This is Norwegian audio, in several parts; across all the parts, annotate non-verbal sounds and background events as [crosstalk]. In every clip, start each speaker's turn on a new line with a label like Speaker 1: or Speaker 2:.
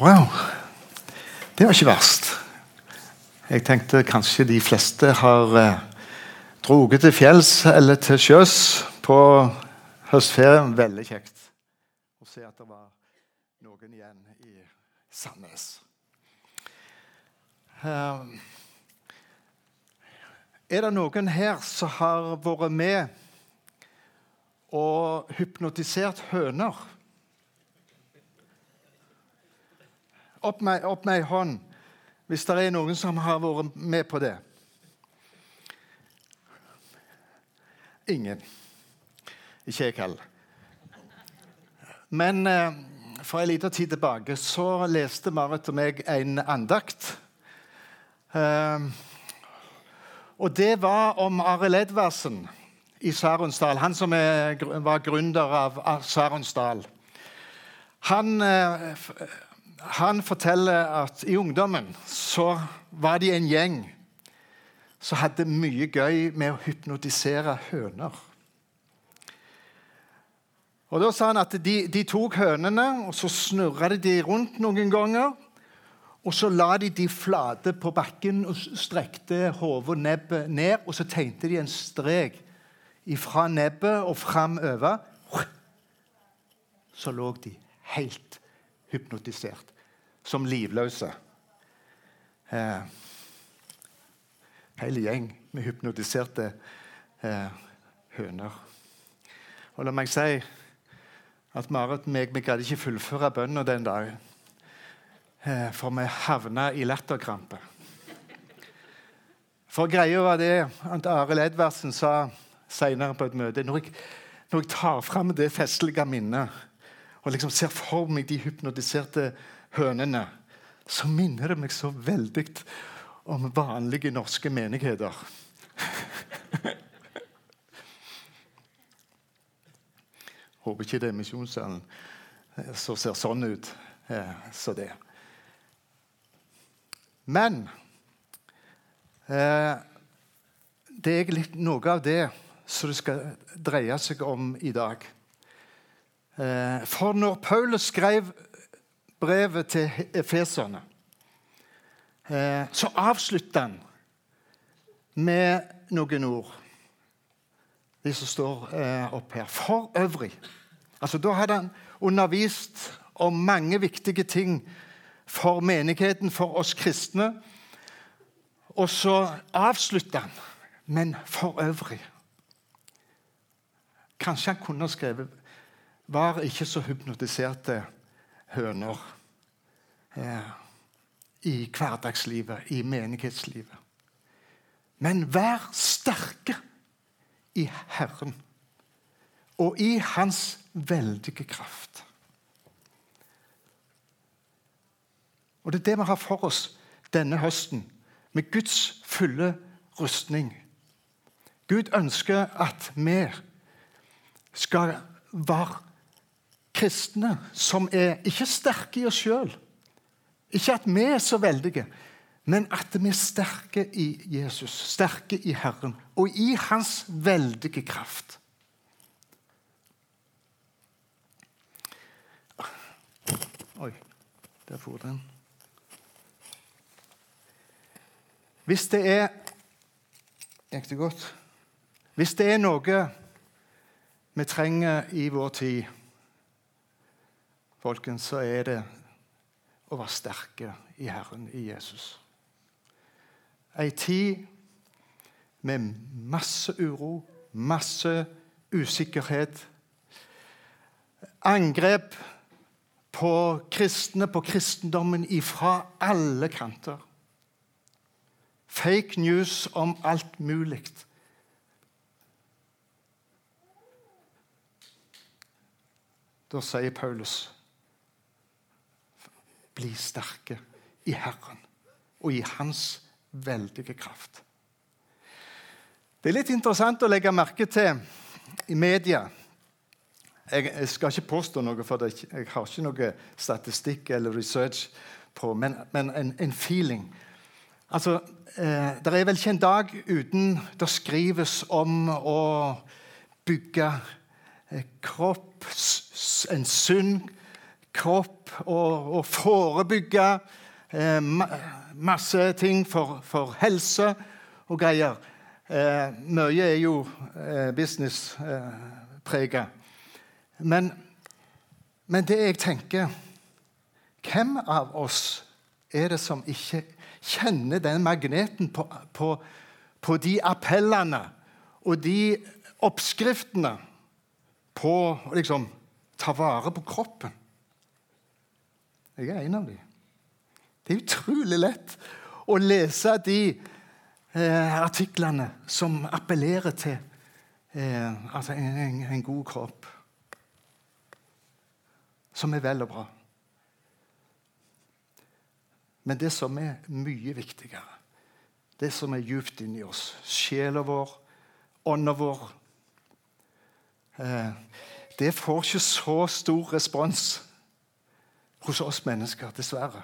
Speaker 1: Wow. Det var ikke verst. Jeg tenkte kanskje de fleste har eh, droget til fjells eller til sjøs på høstferien. Veldig kjekt å se at det var noen igjen i Sandnes. Eh, er det noen her som har vært med og hypnotisert høner? Opp med, opp med ei hånd hvis det er noen som har vært med på det. Ingen. Ikke jeg heller. Men eh, for en liten tid tilbake så leste Marit og meg en andakt. Eh, og det var om Arild Edvardsen i Saronsdal. Han som er, var gründer av Saronsdal. Han eh, han forteller at i ungdommen så var de en gjeng som hadde mye gøy med å hypnotisere høner. Og da sa han at De, de tok hønene og så snurra de rundt noen ganger. Og så la de de flate på bakken og strekte hodet og nebbet ned. Og så tegnte de en strek fra nebbet og framover. Så lå de helt hypnotisert. Som livløse. Eh, Hele gjeng med hypnotiserte eh, høner. Og la meg si at Marit og meg vi gadd ikke fullføre bønna den dagen. Eh, for vi havna i latterkrampe. For greia var det at Arild Edvardsen sa senere på et møte når jeg, når jeg tar fram det festlige minnet og liksom ser for meg de hypnotiserte hønene, så minner det meg så veldig om vanlige norske menigheter. [laughs] Håper ikke det er misjonssalen som ser sånn ut eh, som det. Men eh, det er litt noe av det som det skal dreie seg om i dag. Eh, for når Paulus skrev brevet til efeserne, eh, så avslutta han med noen ord. De som står eh, opp her. For øvrig. Altså, da hadde han undervist om mange viktige ting for menigheten, for oss kristne. Og så avslutta han, men for øvrig. Kanskje han kunne skrevet var ikke så hypnotiserte høner eh, i hverdagslivet, i menighetslivet. Men vær sterke i Herren og i Hans veldige kraft. Og Det er det vi har for oss denne høsten, med Guds fulle rustning. Gud ønsker at vi skal være kristne som er ikke sterke i oss sjøl. Ikke at vi er så veldige, men at vi er sterke i Jesus, sterke i Herren og i Hans veldige kraft. Oi, der for den. Hvis det er Gikk det godt? Hvis det er noe vi trenger i vår tid folkens, så er det å være sterke i Herren, i Jesus. Ei tid med masse uro, masse usikkerhet. Angrep på kristne, på kristendommen, ifra alle kanter. Fake news om alt mulig. Da sier Paulus bli sterke i Herren og i Hans veldige kraft. Det er litt interessant å legge merke til i media. Jeg, skal ikke påstå noe, for jeg har ikke noe statistikk eller research på, men, men en, en, feeling. Altså, eh, Det er vel ikke en dag uten det skrives om å bygge eh, kropp, en sunn kropp og, og forebygge eh, ma masse ting for, for, helse og greier. Eh, mye er jo eh, businessprega. Men, men det jeg tenker Hvem av oss er det som ikke kjenner den magneten på, på, på de appellene og de oppskriftene på å liksom, ta vare på kroppen? Jeg er en av dem. Det er utrolig lett å lese de eh, artiklene som appellerer til eh, altså en, en, en, god kropp. Som er vel og bra. Men det som er mye viktigere, det som er djupt inni oss, sjela vår, ånda vår eh, Det får ikke så stor respons hos oss mennesker, dessverre.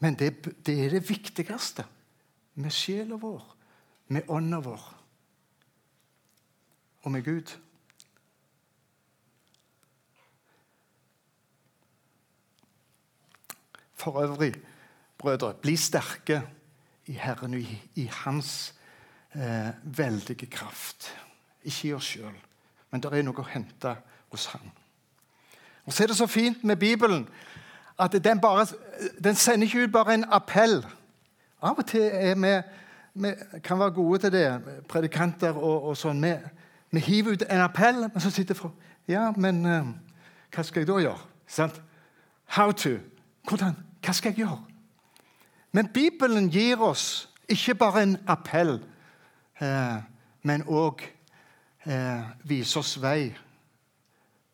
Speaker 1: Men det, det er det viktigste med sjela vår, med ånda vår og med Gud. For øvrig, brødre, bli sterke i Herren og i, i Hans eh, veldige kraft. Ikke i oss sjøl, men det er noe å hente hos Han. Og Så er det så fint med Bibelen at den, bare, den sender ikke ut bare en appell. Av og til er vi, vi kan være gode til det, predikanter og, og sånn. Vi, vi, hiver ut en appell, men så sitter folk Ja, men uh, hva skal jeg da gjøre? Sant? How to. Hvordan? Hva skal jeg gjøre? Men Bibelen gir oss ikke bare en appell, eh, men òg eh, viser oss vei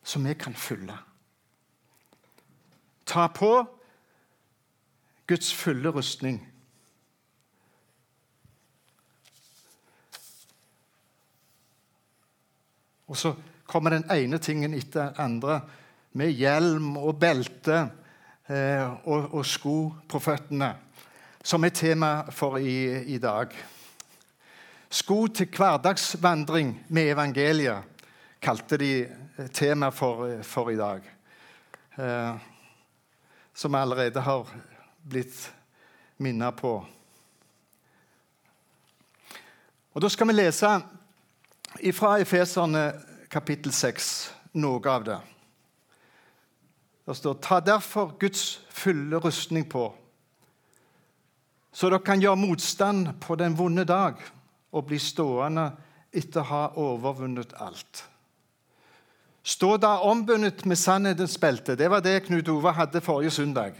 Speaker 1: som vi kan følge. Ta på Guds fulle rustning. Og så kommer den ene tingen etter den andre med hjelm og belte eh, og, og, sko på føttene, som er tema for i, i dag. Sko til hverdagsvandring med evangeliet kalte de eh, tema for, for i dag. Eh, som vi allerede har blitt minnet på. Og Da skal vi lese fra Efeserne kapittel 6 noe av det. Det står Ta derfor Guds fulle rustning på, så dere kan gjøre motstand på den vonde dag og bli stående etter å ha overvunnet alt. Stå da ombundet med sannhetens belte. Det var det Knut Ove hadde forrige søndag.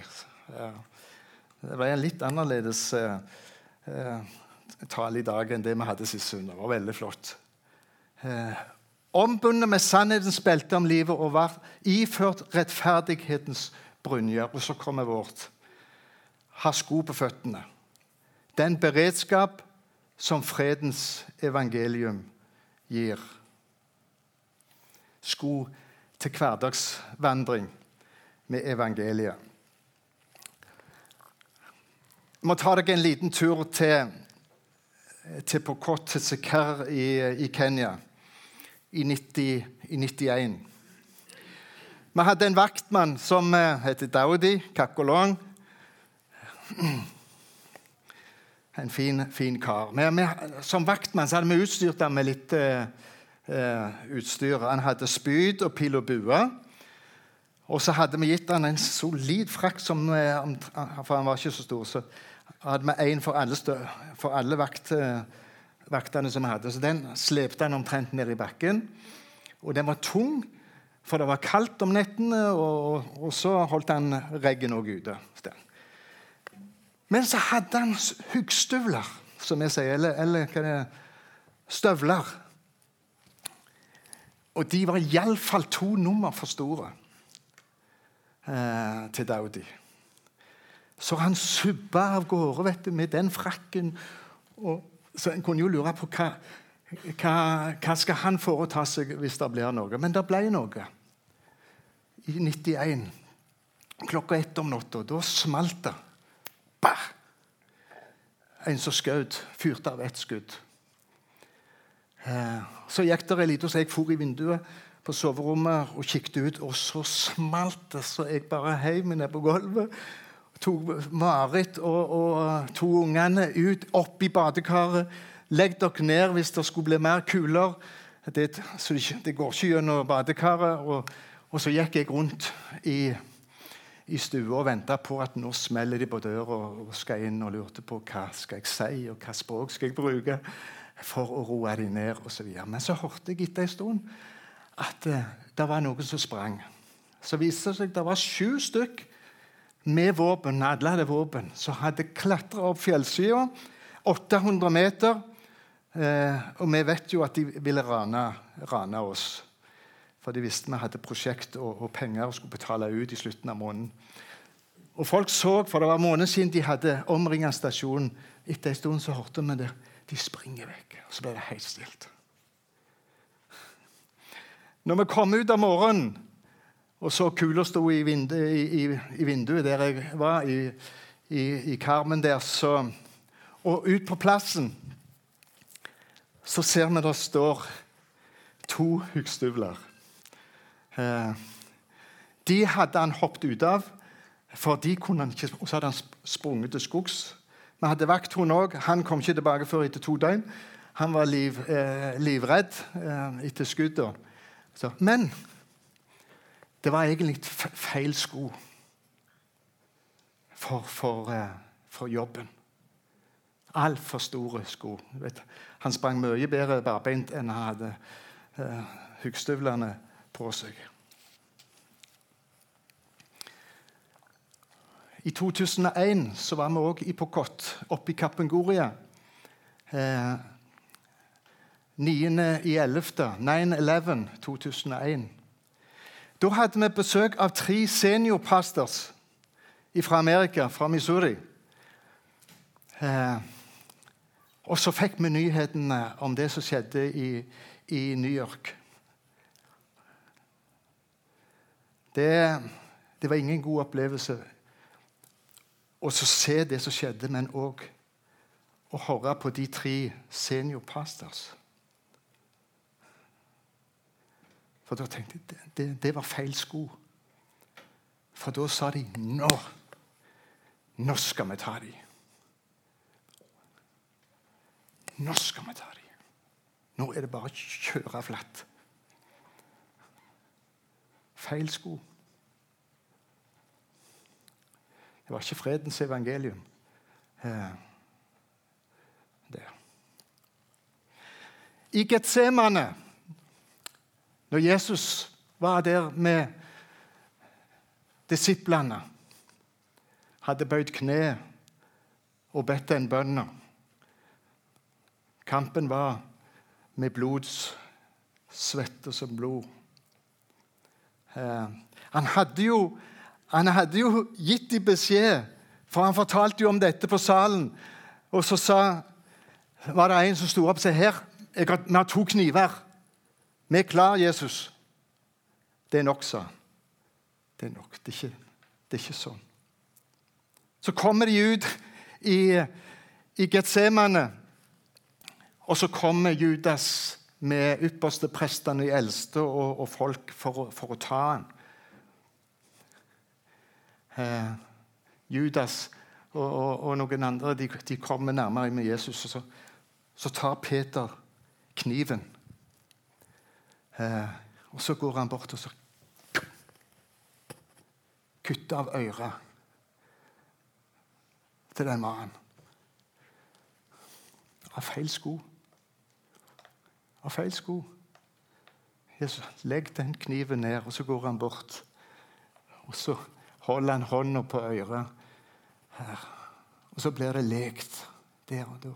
Speaker 1: Det var en litt annerledes eh, eh, tale i dag enn det vi hadde sist søndag. Det var veldig flott. Eh, ombundet med sannhetens belte om livet og var iført rettferdighetens brynjer. Og så kommer vårt. Ha sko på føttene. Den beredskap som fredens evangelium gir sko til hverdagsvandring med evangeliet. Jeg må ta deg en liten tur til, til Pokot, til Sekar i, i Kenya i, 90, i 91. Vi hadde en vaktmann som uh, heter Daudi Kakolong. En fin, fin kar. Men, som vaktmann hadde vi utstyrt ham med litt eh, utstyr. Han hadde spyd og pil og bue. Og så hadde vi gitt han en solid frakk, som, eh, for han var ikke så stor. Så hadde vi én for alle, for alle vakt, eh, vaktene som vi hadde. Så den slepte han omtrent ned i bakken. Og den var tung, for det var kaldt om nettene, og, og så holdt han reggen òg ute. Men så hadde han huggstøvler, som jeg sier, eller, eller hva det er, støvler og de var iallfall to nummer for store eh, til Daudi. Så han subba av gårde vet du, med den frakken. Og, så En kunne jo lure på hva, hva, hva skal han foreta seg hvis det blir noe. Men det ble noe. I 91, klokka ett om natta, da smalt det. Bah! En som skjøt, fyrte av ett skudd. Eh, så gikk det litt, så jeg for i vinduet på soverommet og kikket ut, og så smalt det så jeg bare heiv meg ned på gulvet. Tok Marit og, og to ungene ut, opp i badekaret. Legg dere ned hvis det skulle bli mer kuler. Det, så det går ikke gjennom badekaret. Og, og, så gikk jeg rundt i, i stua og venta på at nå smeller de på døra og skal inn og lurte på hva skal jeg si og hva språk skal jeg bruke for å roe dem ned osv. Men så hørte jeg etter en stund at eh, det var noen som sprang. Så viste det seg at det var sju stykk med våpen, alle hadde våpen, som hadde klatra opp fjellsida 800 meter Eh, og vi vet jo at de ville rane, rane oss. For de visste vi hadde prosjekt og, og penger og skulle betale ut i slutten av måneden. Og folk så, for det var måneder siden de hadde omringa stasjonen. Etter en stund så hørte vi det. De springer vekk. Og så ble det helt stilt. Når vi kom ut om morgenen og så kula sto i, vindu, i, i, i, vinduet der jeg var, i karmen der, så, og ut på plassen så ser vi det står to huggstøvler. Eh, de hadde han hoppet ut av, for de kunne han ikke, og så hadde han sprunget til skogs. Vi hadde vakthund òg. Han kom ikke tilbake før etter to døgn. Han var liv, eh, livredd eh, etter skuddene. Men det var egentlig feil sko for, for, eh, for jobben. Altfor store sko. Han sprang mye bedre barbeint enn han hadde eh, huggstøvlene på seg. I 2001 så var vi òg i Pokot, oppe i Kappengoria. Eh, 9.11.2001. Da hadde vi besøk av tre seniorpastors fra Amerika, fra Missouri. Eh, og så fikk vi nyhetene om det som skjedde i, i New York. Det, det, var ingen god opplevelse å se det som skjedde, men òg å høre på de tre seniorpastors. For da tenkte jeg det, det, det var feil sko. For da sa de nå, nå skal vi ta dem. Nå skal vi ta dem. Nå er det bare å kjøre flatt. Feil sko. Det var ikke fredens evangelium. Eh, der. I Getsemane, når Jesus var der med disiplene, hadde bøyd kne og bedt en bønn Kampen var med blods svette som blod. Eh, han hadde jo, han hadde jo gitt dem beskjed, for han fortalte jo om dette på salen. Og så sa, var det en som sto opp og sa her, jeg har, vi har to kniver. Vi er klar, Jesus. Det er nok, sa han. Det er nok. Det er ikke, det er ikke sånn. Så kommer de ut i, i Getsemane. Og så kommer Judas med ypperste prestene, de eldste og, og folk for, for, å ta ham. Eh, Judas og, og, og, noen andre de, de, kommer nærmere med Jesus, og så, så tar Peter kniven. Eh, og så går han bort og så kutter av øret til den mannen. Av feil sko Av feil sko. Jesus, legg den kniven ned, og så går han bort. Og så holder han hånda på øret her. Og så blir det lekt der og da.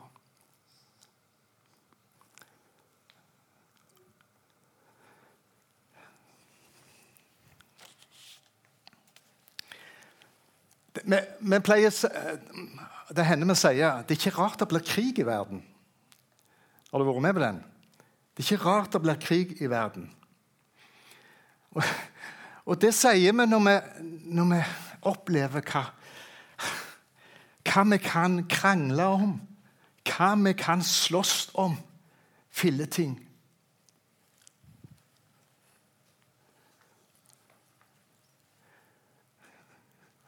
Speaker 1: Vi, vi pleier, Det hender vi sier det er ikke rart det blir krig i verden. Har du vært med på den? Det er ikke rart det blir krig i verden. Og, og det sier vi når vi, når vi opplever hva, hva vi kan krangle om, hva vi kan slåss om. Filleting.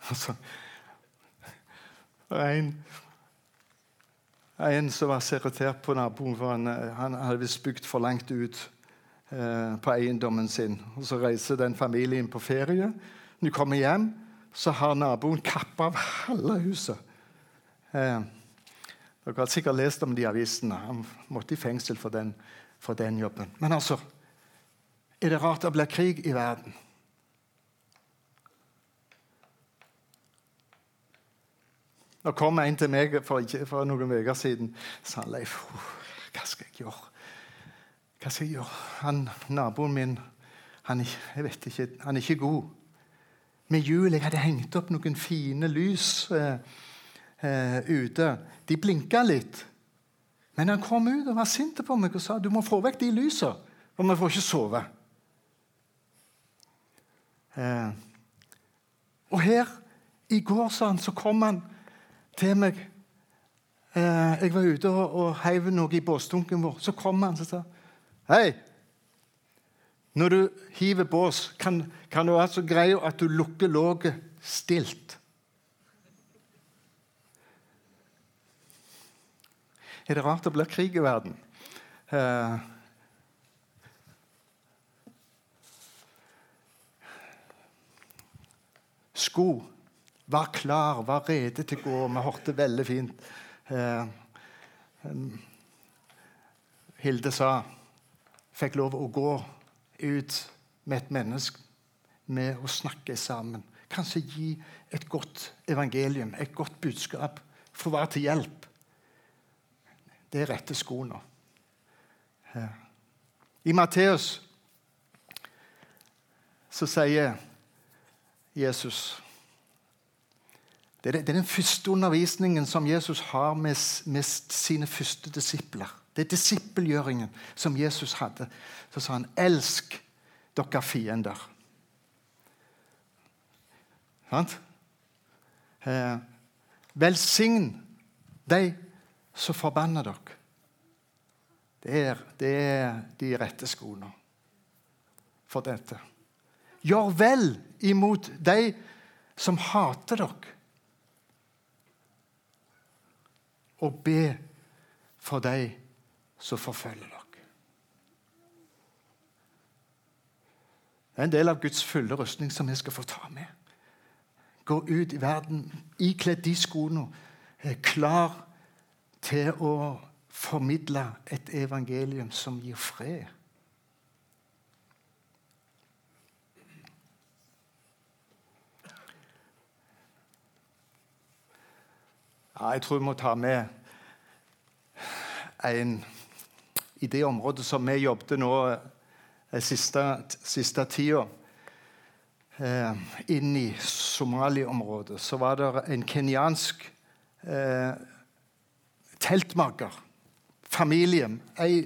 Speaker 1: Altså en, en som var så på naboen, for han, han hadde visst bygd for langt ut eh, på eiendommen sin. Og Så reiser den familien på ferie. Når de kommer hjem, så har naboen kappa av halve huset. Eh, dere har sikkert lest om de avisene. Han måtte i fengsel for den, for den jobben. Men altså Er det rart det blir krig i verden? Nå kom en til meg for, for noen uker siden sa Leif, hva skal jeg gjøre? Hva skal jeg gjøre? Han, naboen min han, jeg vet ikke, han er ikke god. Med jul jeg hadde hengt opp noen fine lys eh, eh, ute. De blinka litt. Men han kom ut og var sint på meg og sa du må få vekk de lysene, for vi får ikke sove. Eh, og her i går sa han, så kom han til meg. Eh, jeg var ute og, og heiv noe i båsdunken vår. Så kom han og sa Hei! Når du hiver bås, kan, kan du være så grei at du lukker låget stilt. Er det rart det blir krig i verden? Eh, sko var klar, var rede til å gå. Vi hørte veldig fint eh, Hilde sa fikk lov å gå ut med et menneske med å snakke sammen. Kanskje gi et godt evangelium, et godt budskap. Få være til hjelp. Det er rette sko nå. I Matteus så sier Jesus det er, den første undervisningen som Jesus har med sine første disipler. Det er disippelgjøringen som Jesus hadde. Så sa han, 'Elsk dere fiender'. Sant? Eh, Velsign de som forbanner dere. Det er, det er de rette skoene for dette. Gjør vel imot de som hater dere. og be for de som forfølger dere. Det er en del av Guds fulle rustning som vi skal få ta med. Gå ut i verden ikledd de skoene, klar til å formidle et evangelium som gir fred. Ja, jeg tror vi må ta med en i det området som vi jobbet nå den siste, siste tida. Eh, inn i Somali-området så var det en kenyansk eh, teltmaker. Familie. Ei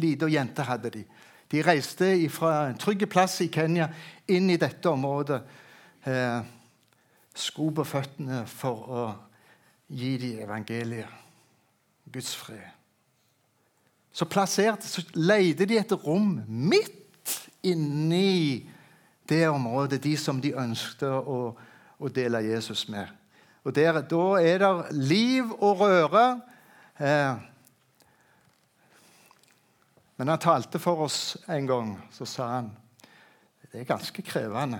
Speaker 1: lita jente hadde de. De reiste fra en trygg plass i Kenya inn i dette området. Eh, sko på føttene for å gi dem evangeliet, Guds fred. Så plasserte, så leide de etter rom midt inni det området, de som de ønsket å, å dele Jesus med. Og der, Da er det liv og røre. Eh, men han talte for oss en gang. Så sa han det er ganske krevende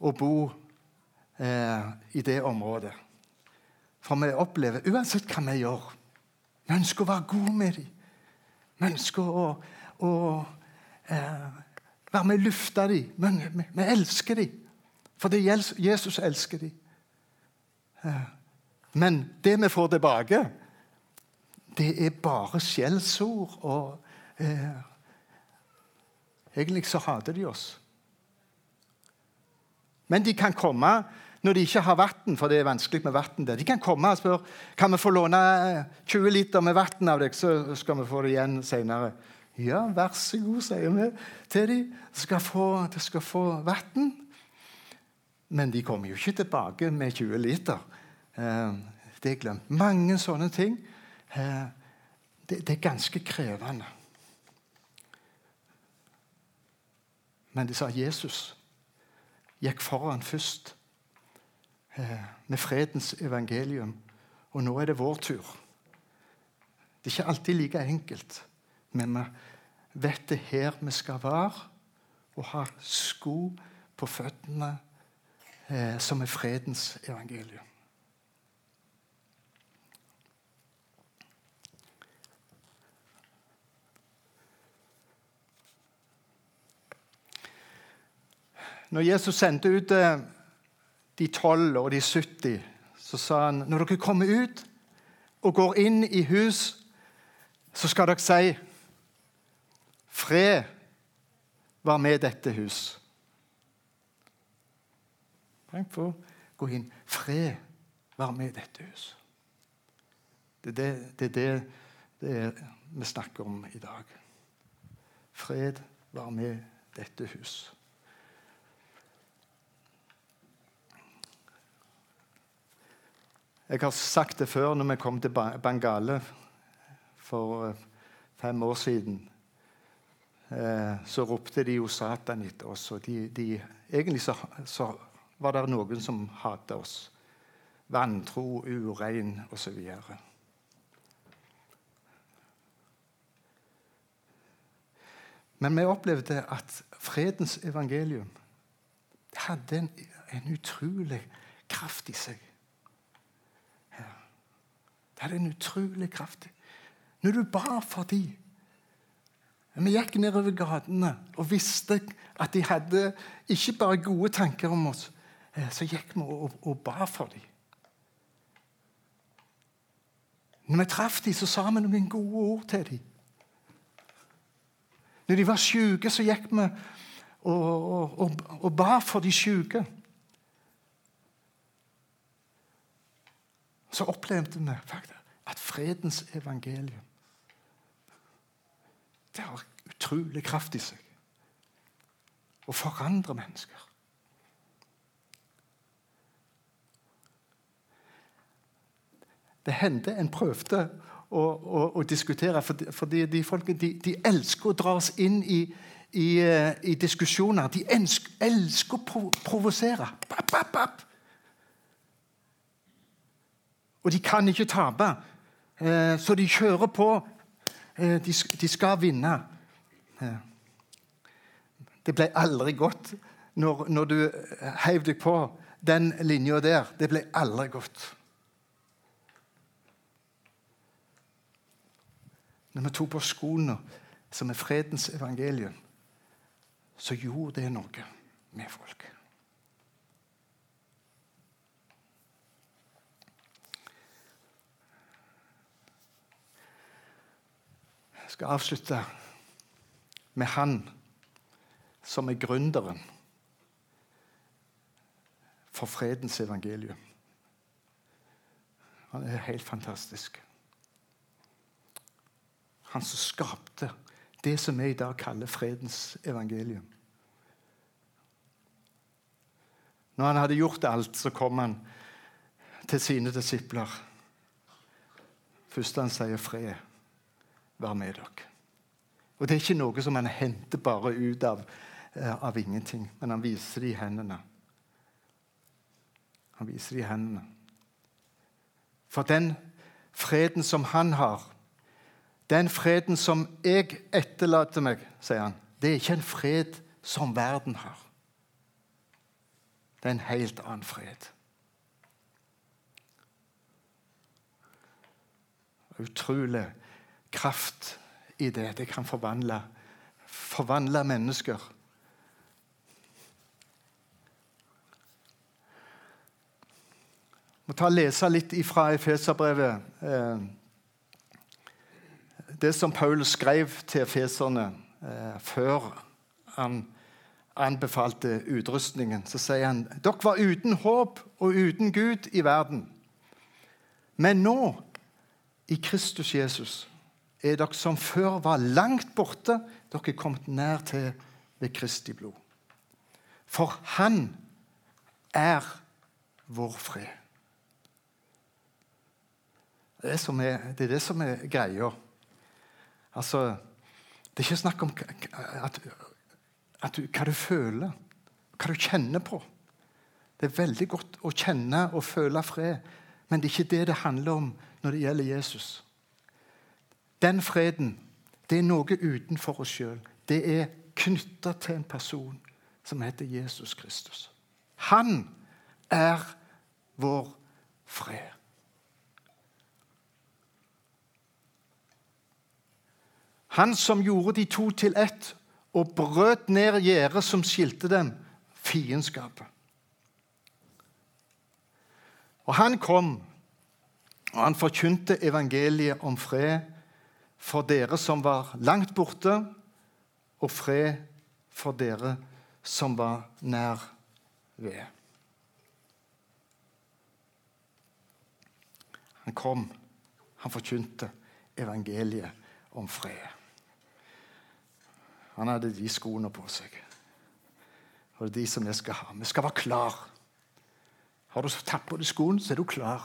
Speaker 1: å bo eh, i det området. For vi opplever, uansett hva vi gjør Vi ønsker å være gode med dem. Vi ønsker å, å eh, være med å lufte dem. Men vi, vi elsker dem. Fordi Jesus elsker dem. Eh, men det vi får tilbake, det er bare skjellsord. Og eh, egentlig så hater de oss. Men de kan komme når de ikke har vann, for det er vanskelig med vann der. De kan komme og spørre kan vi få låne 20 eh, liter med vann av deg, så skal vi få det igjen senere. Ja, vær så god, sier vi til. De skal få, de skal få vann. Men de kommer jo ikke tilbake med 20 liter. Eh, det er glemt. Mange sånne ting. Eh, det, er ganske krevende. Men de sa Jesus gikk foran først med fredens evangelium. Og nå er det vår tur. Det er ikke alltid like enkelt, men vi vet det her vi skal være, og ha sko på føttene eh, som er fredens evangelium. Når Jesus sendte ut eh, de tolv og de 70, så sa han når dere kommer ut og går inn i hus, så skal dere si Fred var med dette hus. Tenk på gå inn. Fred var med dette hus. Det er det, det, det, det vi snakker om i dag. Fred var med dette hus. Jeg har sagt det før når vi kom til Bangale for eh, fem år siden. Eh, så ropte de jo Satan etter oss. og de, de, Egentlig så, så, var det noen som hatet oss. Vantro, urein osv. Men vi opplevde at fredens evangelium hadde en, en utrolig kraft i seg. Det er en utrolig kraft. Når du ba for dem Vi gikk nedover gatene og visste at de hadde ikke bare gode tanker om oss. Eh, så gikk vi og, og ba for dem. Når vi traff dem, så sa vi noen gode ord til dem. Når de var syke, så gikk vi og, og, og ba for de syke. Så opplevde vi faktisk at fredens evangelium det har utrolig kraft i seg. Å forandre mennesker. Det hendte en prøvde å, å, å diskutere, fordi, fordi de folkene de, de, elsker å dra oss inn i, i, eh, i diskusjoner. De elsker, elsker å provosere. Papp, papp, papp. Og de kan ikke tape. Eh, så de kjører på. Eh, de skal vinne. Eh, det ble aldri godt når, når du heiv deg på den linja der. Det ble aldri godt. Når vi tok på skoene som er fredens evangelium, så gjorde det noe med folk. Skal avslutte med han som er gründeren for fredens evangelium. Han er helt fantastisk. Han som skapte det som vi i dag kaller fredens evangelium. Når han hadde gjort alt, så kom han til sine disipler. Først han sier fred være med dere. Og Det er ikke noe som han henter bare ut av, eh, av ingenting, men han viser det i hendene. Han viser det i hendene. For den freden som han har, den freden som jeg etterlater meg, sier han, det er ikke en fred som verden har. Det er en helt annen fred. Utrolig kraft i det. Det kan forvandle, forvandle mennesker. Må ta og lese litt fra Efeserbrevet. Eh, det som Paul skrev til efeserne eh, før han anbefalte utrustningen, så sier han dere var uten håp og uten Gud i verden. Men nå, i Kristus Jesus, er dere som før var langt borte, dere er kommet nær til ved Kristi blod. For Han er vår fred. Det er, er, det er det som er greia. Altså, det er ikke snakk om at, at du, hva du føler, hva du kjenner på. Det er veldig godt å kjenne og føle fred, men det er ikke det det handler om når det gjelder Jesus. Den freden det er noe utenfor oss sjøl. Det er knytta til en person som heter Jesus Kristus. Han er vår fred. Han som gjorde de to til ett og brøt ned gjerdet som skilte dem, fiendskapet. Og han kom, og han forkynte evangeliet om fred for dere som var langt borte, og fred for dere som var nær ved. Han kom, han forkynte evangeliet om fred. Han hadde de skoene på seg. Og det er de som vi skal ha. Vi skal være klar. Har du tatt på deg skoene, så er du klar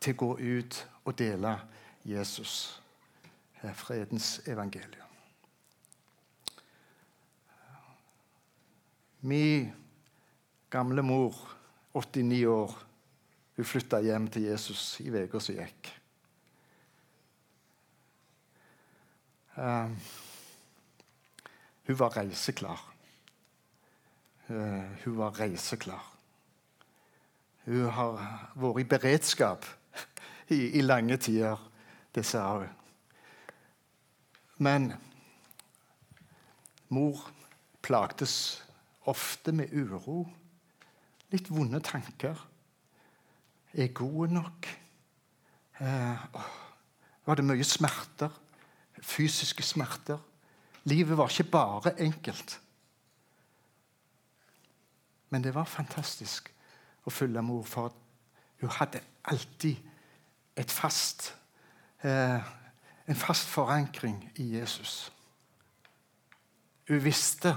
Speaker 1: til å gå ut og dele Jesus, fredens evangelium. Min gamle mor, 89 år, hun flytta hjem til Jesus i uka som gikk. Uh, hun var reiseklar. Uh, hun var reiseklar. Hun har vært i beredskap [laughs] i, i lange tider. Sa hun. Men mor plagdes ofte med uro, litt vonde tanker. Er jeg god nok? Eh, var det mye smerter? Fysiske smerter? Livet var ikke bare enkelt. Men det var fantastisk å følge mor, for hun hadde alltid et fast, eh, en fast forankring i Jesus. Hun visste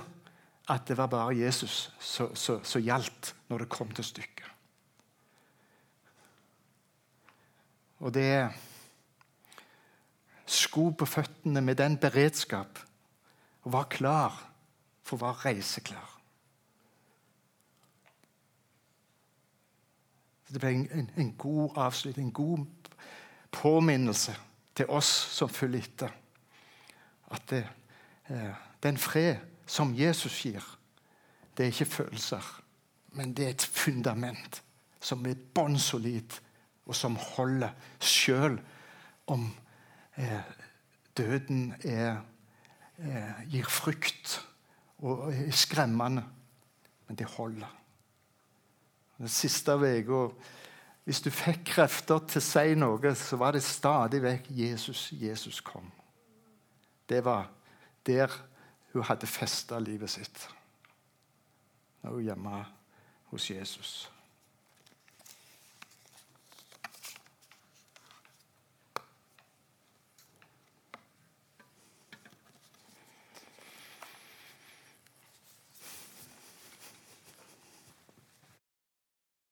Speaker 1: at det var bare Jesus som gjaldt når det kom til stykket. Og det sko på føttene med den beredskap og var klar for å være reiseklar. Det ble en, en, en god avslutning, en god påminnelse til oss som følger etter. At det, eh, den fred som Jesus gir, det er ikke følelser, men det er et fundament som er bånn solid, og som holder sjøl om eh, døden er, eh, gir frykt og er skremmende. Men det holder. Den siste uka Hvis du fikk krefter til å si noe, så var det stadig vekk Jesus, Jesus kom. Det var der hun hadde festa livet sitt. Når hun hjemme hos Jesus.